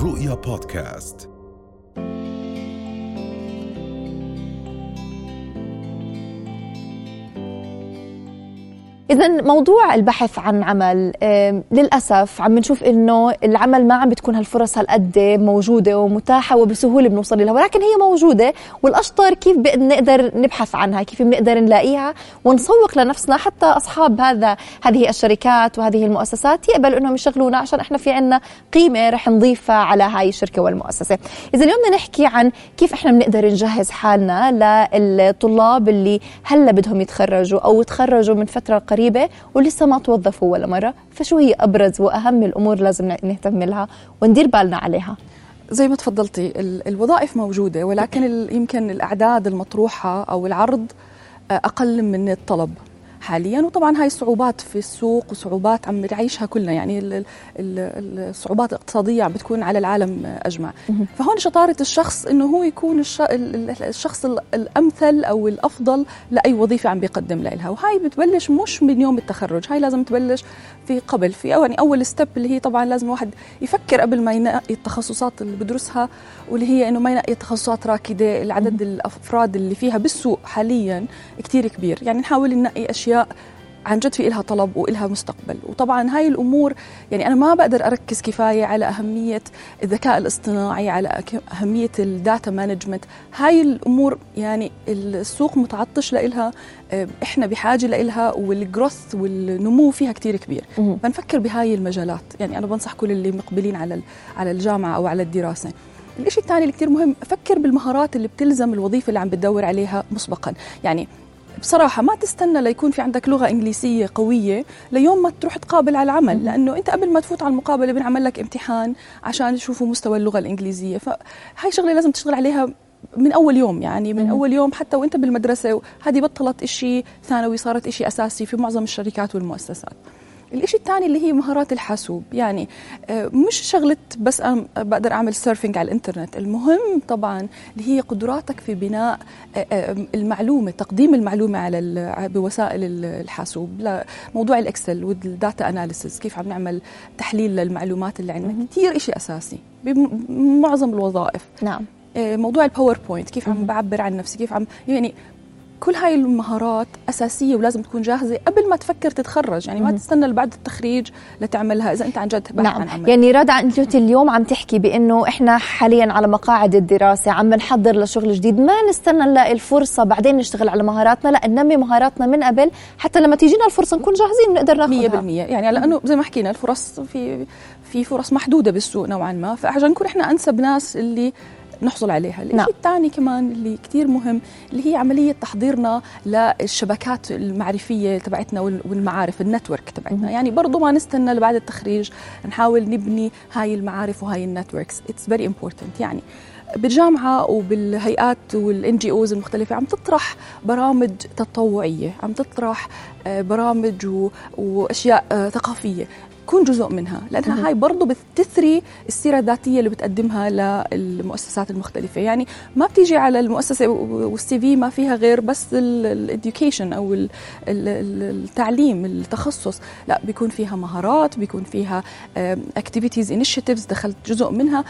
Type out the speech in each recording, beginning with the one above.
رؤيا بودكاست. إذا موضوع البحث عن عمل للأسف عم نشوف إنه العمل ما عم بتكون هالفرص هالقد موجودة ومتاحة وبسهولة بنوصل لها ولكن هي موجودة والأشطر كيف بنقدر نبحث عنها كيف بنقدر نلاقيها ونسوق لنفسنا حتى أصحاب هذا هذه الشركات وهذه المؤسسات يقبلوا إنهم يشغلونا عشان إحنا في عنا قيمة رح نضيفها على هاي الشركة والمؤسسة. إذا اليوم بدنا نحكي عن كيف إحنا بنقدر نجهز حالنا للطلاب اللي هلأ بدهم يتخرجوا أو تخرجوا من فترة قريبة ولسه ما توظفوا ولا مرة فشو هي أبرز وأهم الأمور لازم نهتم لها وندير بالنا عليها؟ زي ما تفضلتي ال- الوظائف موجودة ولكن يمكن الأعداد المطروحة أو العرض آه، أقل من الطلب. حاليا. وطبعا هاي صعوبات في السوق وصعوبات عم نعيشها كلنا. يعني ال- ال- ال- الصعوبات الاقتصادية عم بتكون على العالم أجمع. فهون شطارة الشخص إنه هو يكون الش- ال- ال- الشخص ال- الأمثل أو الأفضل لأي وظيفة عم بيقدم لها. وهاي بتبلش مش من يوم التخرج. هاي لازم تبلش في قبل في يعني أول ستيب اللي هي طبعا لازم الواحد يفكر قبل ما ينقي التخصصات اللي بدرسها واللي هي إنه ما ينقي تخصصات راكدة. العدد الأفراد اللي فيها بالسوق حاليا كتير كبير. يعني نحاول ننقي أشياء عن جد في إلها طلب وإلها مستقبل. وطبعا هاي الأمور يعني أنا ما بقدر أركز كفاية على أهمية الذكاء الاصطناعي على أهمية ال data management هاي الأمور يعني السوق متعطش لإلها آه، إحنا بحاجة لإلها وال growth والنمو فيها كتير كبير. مهم. فنفكر بهاي المجالات. يعني أنا بنصح كل اللي مقبلين على على الجامعة أو على الدراسة. الشيء الثاني اللي كتير مهم فكر بالمهارات اللي بتلزم الوظيفة اللي عم بتدور عليها مسبقا. يعني بصراحة ما تستنى ليكون في عندك لغة إنجليزية قوية ليوم ما تروح تقابل على العمل. لأنه أنت قبل ما تفوت على المقابلة بنعمل لك امتحان عشان يشوفوا مستوى اللغة الإنجليزية. فهاي شغلة لازم تشتغل عليها من أول يوم يعني من أول يوم حتى وأنت بالمدرسة. هذه بطلت إشي ثانوي صارت إشي أساسي في معظم الشركات والمؤسسات. الإشي الثاني اللي هي مهارات الحاسوب. يعني آه، مش شغلة بس أنا بقدر أعمل سيرفينج على الإنترنت. المهم طبعا اللي هي قدراتك في بناء آه، آه، المعلومة تقديم المعلومة على بوسائل ال- الحاسوب. موضوع ال Excel وال data analysis كيف عم نعمل تحليل للمعلومات اللي عندنا. كثير إشي أساسي بمعظم الوظائف. نعم. موضوع ال PowerPoint كيف عم بعبر عن نفسي كيف عم يعني كل هاي المهارات أساسية ولازم تكون جاهزة قبل ما تفكر تتخرج. يعني ما تستنى لبعد التخريج لتعملها إذا أنت عن جد باحث نعم. عن عمل. يعني رضا انت اليوم عم تحكي بأنه إحنا حاليا على مقاعد الدراسة عم نحضر لشغل جديد. ما نستنى نلاقي الفرصة بعدين نشتغل على مهاراتنا. لا ننمي مهاراتنا من قبل حتى لما تيجينا الفرصة نكون جاهزين نقدر ناخذها. بالمية. يعني لأنه زي ما حكينا الفرص في في فرص محدودة بالسوق نوعا ما. فعشان نكون إحنا أنسب ناس اللي نحصل عليها. الشيء نعم. الثاني كمان اللي كتير مهم اللي هي عملية تحضيرنا للشبكات المعرفية تبعتنا وال- والمعارف ال network تبعتنا. يعني برضو ما نستنى لبعد التخريج نحاول نبني هاي المعارف وهاي ال networks. It's very important يعني بالجامعة وبالهيئات وال NGOs المختلفة عم تطرح برامج تطوعية عم تطرح آه، برامج وأشياء آه، ثقافية. كون جزء منها لأنها هاي برضه بتثري السيرة الذاتية اللي بتقدمها للمؤسسات المختلفة. يعني ما بتيجي على المؤسسة وال CV ما فيها غير بس ال education أو ال- ال- ال- التعليم التخصص. لا بيكون فيها مهارات بيكون فيها activities initiatives دخلت جزء منها.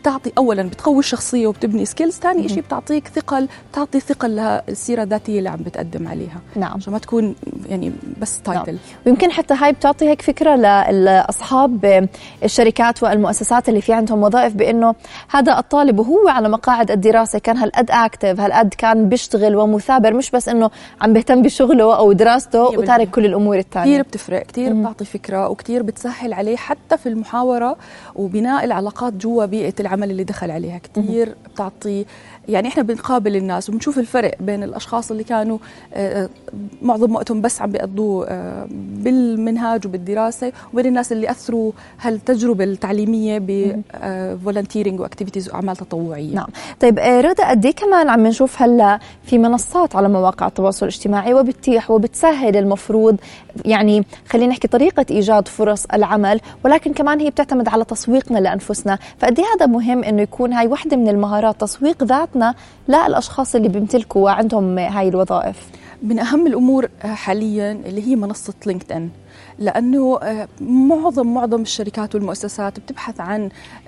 بتعطي اولا بتقوي الشخصية وبتبني skills ثاني شيء بتعطيك ثقل بتعطي ثقل للسيره الذاتيه اللي عم بتقدم عليها. نعم. عشان ما تكون يعني بس title ويمكن حتى هاي بتعطي هيك فكرة لاصحاب الشركات والمؤسسات اللي في عندهم وظائف بإنه هذا الطالب وهو على مقاعد الدراسه كان هالقد active هالقد كان بيشتغل ومثابر مش بس إنه عم بيهتم بشغله أو دراسته. وتارك كل الأمور كثير الثانية بتفرق كثير بتعطي فكرة وكثير بتسهل عليه حتى في المحاورة وبناء العلاقات جوا بيئة العمل اللي دخل عليها. كثير بتعطي يعني إحنا بنقابل الناس وبنشوف الفرق بين الأشخاص اللي كانوا آه، معظم وقتهم بس عم بيقضوه آه، بالمنهاج وبالدراسة وبين الناس اللي أثروا هالتجربة التعليمية ب volunteering و activities وأعمال تطوعية. نعم. طيب آه، رضا قد إيه كمان عم نشوف هلأ في منصات على مواقع التواصل الاجتماعي وبتتيح وبتسهل المفروض يعني خلينا نحكي طريقة إيجاد فرص العمل ولكن كمان هي بتعتمد على تسويقنا لأنفسنا. فقد إيه هذا مهم إنه يكون هاي وحدة من المهارات تسويق ذاتنا للاشخاص اللي بيمتلكوا وعندهم هاي الوظائف. من أهم الأمور حاليا اللي هي منصة LinkedIn لأنه آه، معظم معظم الشركات والمؤسسات بتبحث عن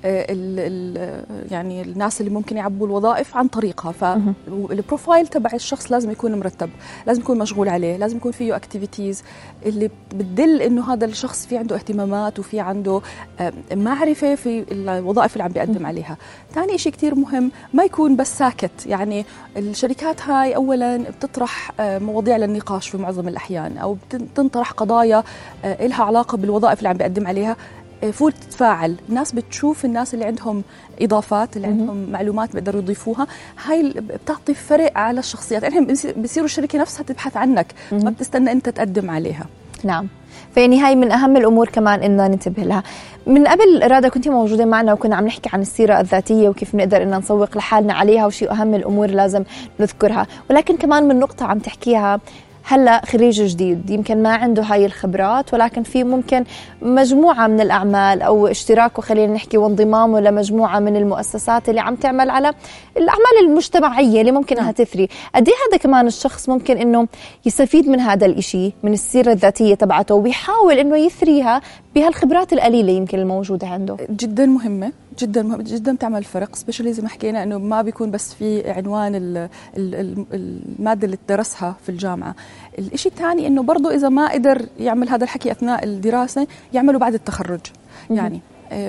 آه، ال ال يعني الناس اللي ممكن يعبوا الوظائف عن طريقها. فال profile تبع الشخص لازم يكون مرتب لازم يكون مشغول عليه لازم يكون فيه activities اللي بتدل إنه هذا الشخص في عنده اهتمامات وفي عنده آه، معرفة في الوظائف اللي عم بيقدم عليها. ثاني شيء كثير مهم ما يكون بس ساكت. يعني الشركات هاي اولا بتطرح مواضيع للنقاش في معظم الأحيان أو بتنطرح قضايا آه، إلها علاقة بالوظائف اللي عم بيقدم عليها. آه، فول تتفاعل. الناس بتشوف الناس اللي عندهم إضافات اللي عندهم معلومات بيقدروا يضيفوها. هاي بتعطي فرق على الشخصيات. يعني بصيروا الشركة نفسها تبحث عنك ما بتستنى أنت تقدم عليها. نعم. فيعني هاي من أهم الأمور كمان اننا ننتبه لها. من قبل رادا كنت موجودة معنا وكنا عم نحكي عن السيرة الذاتية وكيف بنقدر ان نسوق لحالنا عليها وشي أهم الأمور لازم نذكرها. ولكن كمان من نقطة عم تحكيها هلا خريج جديد يمكن ما عنده هاي الخبرات ولكن في ممكن مجموعة من الأعمال أو اشتراكه خلينا نحكي وانضمامه لمجموعه من المؤسسات اللي عم تعمل على الأعمال المجتمعية اللي ممكن إنها تثري قد إيه هذا كمان الشخص ممكن إنه يستفيد من هذا الإشي من السيرة الذاتية تبعته ويحاول إنه يثريها بهالخبرات القليلة يمكن الموجودة عنده. جدا مهمة جدا مهم جدا بتعمل فرق سبيشلي زي ما حكينا إنه ما بيكون بس في عنوان المادة اللي درسها في الجامعة. الشيء الثاني إنه برضه إذا ما قدر يعمل هذا الحكي أثناء الدراسة يعمله بعد التخرج. يعني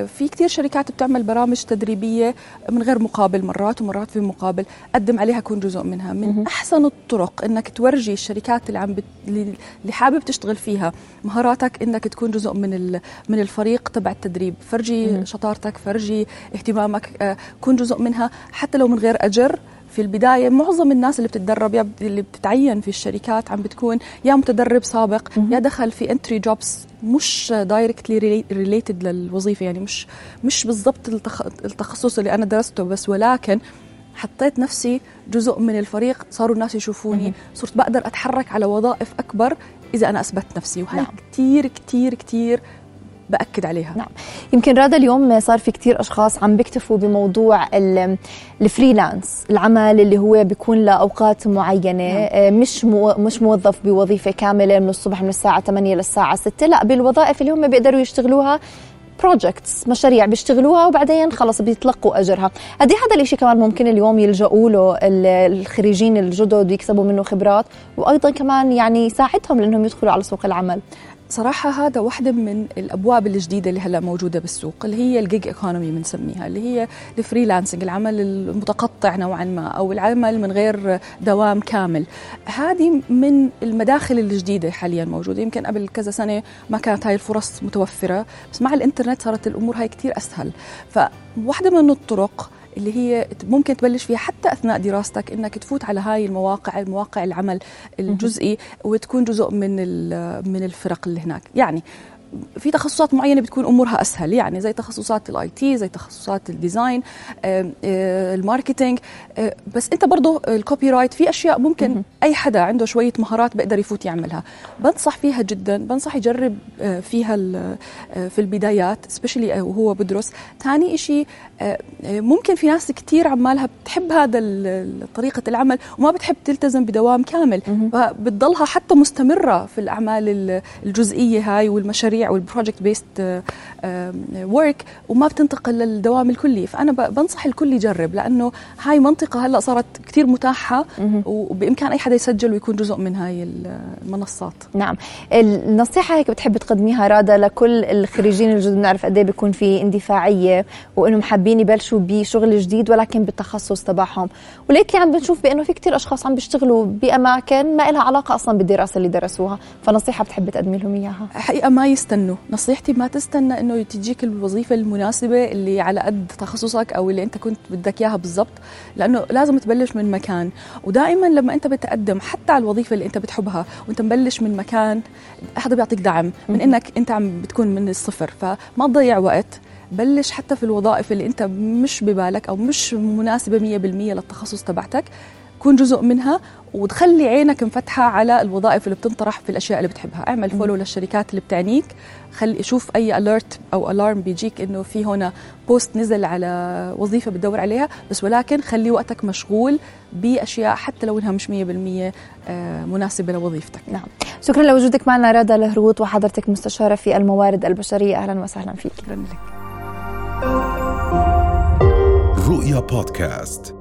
في كثير شركات بتعمل برامج تدريبية من غير مقابل مرات ومرات في مقابل قدم عليها كون جزء منها. من أحسن الطرق إنك تورجي الشركات اللي عم بت... اللي حابب تشتغل فيها مهاراتك إنك تكون جزء من ال... من الفريق تبع التدريب. فرجي شطارتك فرجي اهتمامك آه، كون جزء منها. حتى لو من غير أجر في البداية معظم الناس اللي بتتدرب يا اللي بتتعين في الشركات عم بتكون يا متدرب سابق يا دخل في entry jobs مش directly related للوظيفة يعني مش مش بالضبط التخصص اللي أنا درسته بس ولكن حطيت نفسي جزء من الفريق صاروا الناس يشوفوني صرت بقدر أتحرك على وظائف أكبر إذا أنا أثبت نفسي. وهي نعم. كثير كثير كثير بأكد عليها. نعم. يمكن رضا اليوم صار في كثير أشخاص عم بيكتفوا بموضوع ال freelance العمل اللي هو بيكون لأوقات معينة. نعم. آه، مش مو مش موظف بوظيفة كاملة من الصبح من الساعة 8 للساعه 6 لا بالوظائف اللي هم بيقدروا يشتغلوها projects مشاريع بيشتغلوها وبعدين خلص بيتلقوا أجرها. قد هذا الشيء كمان ممكن اليوم يلجؤوا له الخريجين الجدد ويكسبوا منه خبرات وأيضا كمان يعني يساعدهم لأنهم يدخلوا على سوق العمل. صراحة هذا واحدة من الأبواب الجديدة اللي هلا موجودة بالسوق اللي هي ال gig economy بنسميها اللي هي ال freelancing العمل المتقطع نوعا ما أو العمل من غير دوام كامل. هذه من المداخل الجديدة حاليا موجودة يمكن قبل كذا سنة ما كانت هاي الفرص متوفرة بس مع الإنترنت صارت الأمور هاي كتير أسهل. فواحدة من الطرق اللي هي ممكن تبلش فيها حتى أثناء دراستك إنك تفوت على هاي المواقع المواقع العمل الجزئي وتكون جزء من من الفرق اللي هناك. يعني في تخصصات معينة بتكون أمورها أسهل يعني زي تخصصات ال IT زي تخصصات ال design آه، ال marketing آه، بس أنت برضه ال copywrite في أشياء ممكن أي حدا عنده شوية مهارات بيقدر يفوت يعملها. بنصح فيها جدا بنصح يجرب آه، فيها في البدايات especially وهو بدرس. ثاني شيء ممكن في ناس كثير عمالها بتحب هذا طريقة العمل وما بتحب تلتزم بدوام كامل. فبتضلها حتى مستمرة في الأعمال الجزئية هاي والمشاريع المشاريع وال project based work وما بتنتقل للدوام الكلي. فأنا بنصح الكل يجرب لأنه هاي منطقة هلأ صارت كثير متاحة وبإمكان أي حدا يسجل ويكون جزء من هاي المنصات. نعم. النصيحة هيك بتحب تقدميها رادا لكل الخريجين الجدد بنعرف قد إيه بيكون في اندفاعية وإنهم حابين يبلشوا بشغل جديد ولكن بالتخصص تبعهم. وليتلي عم بنشوف بأنه في كثير أشخاص عم بيشتغلوا بأماكن ما لها علاقة أصلا بالدراسة اللي درسوها. فنصيحة بتحب تقدمي لهم إياها. حقيقة ما يستنوا نصيحتي ما تستنى إنه تجيك الوظيفة المناسبة اللي على قد تخصصك أو اللي أنت كنت بدك إياها بالضبط لأنه لازم تبلش من مكان. ودائما لما أنت بتقدم حتى على الوظيفة اللي أنت بتحبها وأنت مبلش من مكان هذا بيعطيك دعم من إنك أنت عم بتكون من الصفر. فما تضيع وقت بلش حتى في الوظائف اللي أنت مش ببالك أو مش مناسبة 100% للتخصص تبعتك. كون جزء منها وتخلي عينك مفتحة على الوظائف اللي بتنطرح في الأشياء اللي بتحبها. اعمل فولو للشركات اللي بتعنيك. خلي شوف أي أليرت أو ألارم بيجيك إنه في هنا بوست نزل على وظيفة بتدور عليها. بس ولكن خلي وقتك مشغول بأشياء حتى لو إنها مش 100% آه، مناسبة لوظيفتك. نعم. شكرا لوجودك معنا رادا الهروط وحضرتك مستشارة في الموارد البشرية. أهلا وسهلا فيك. شكرا لك. رؤيا بودكاست.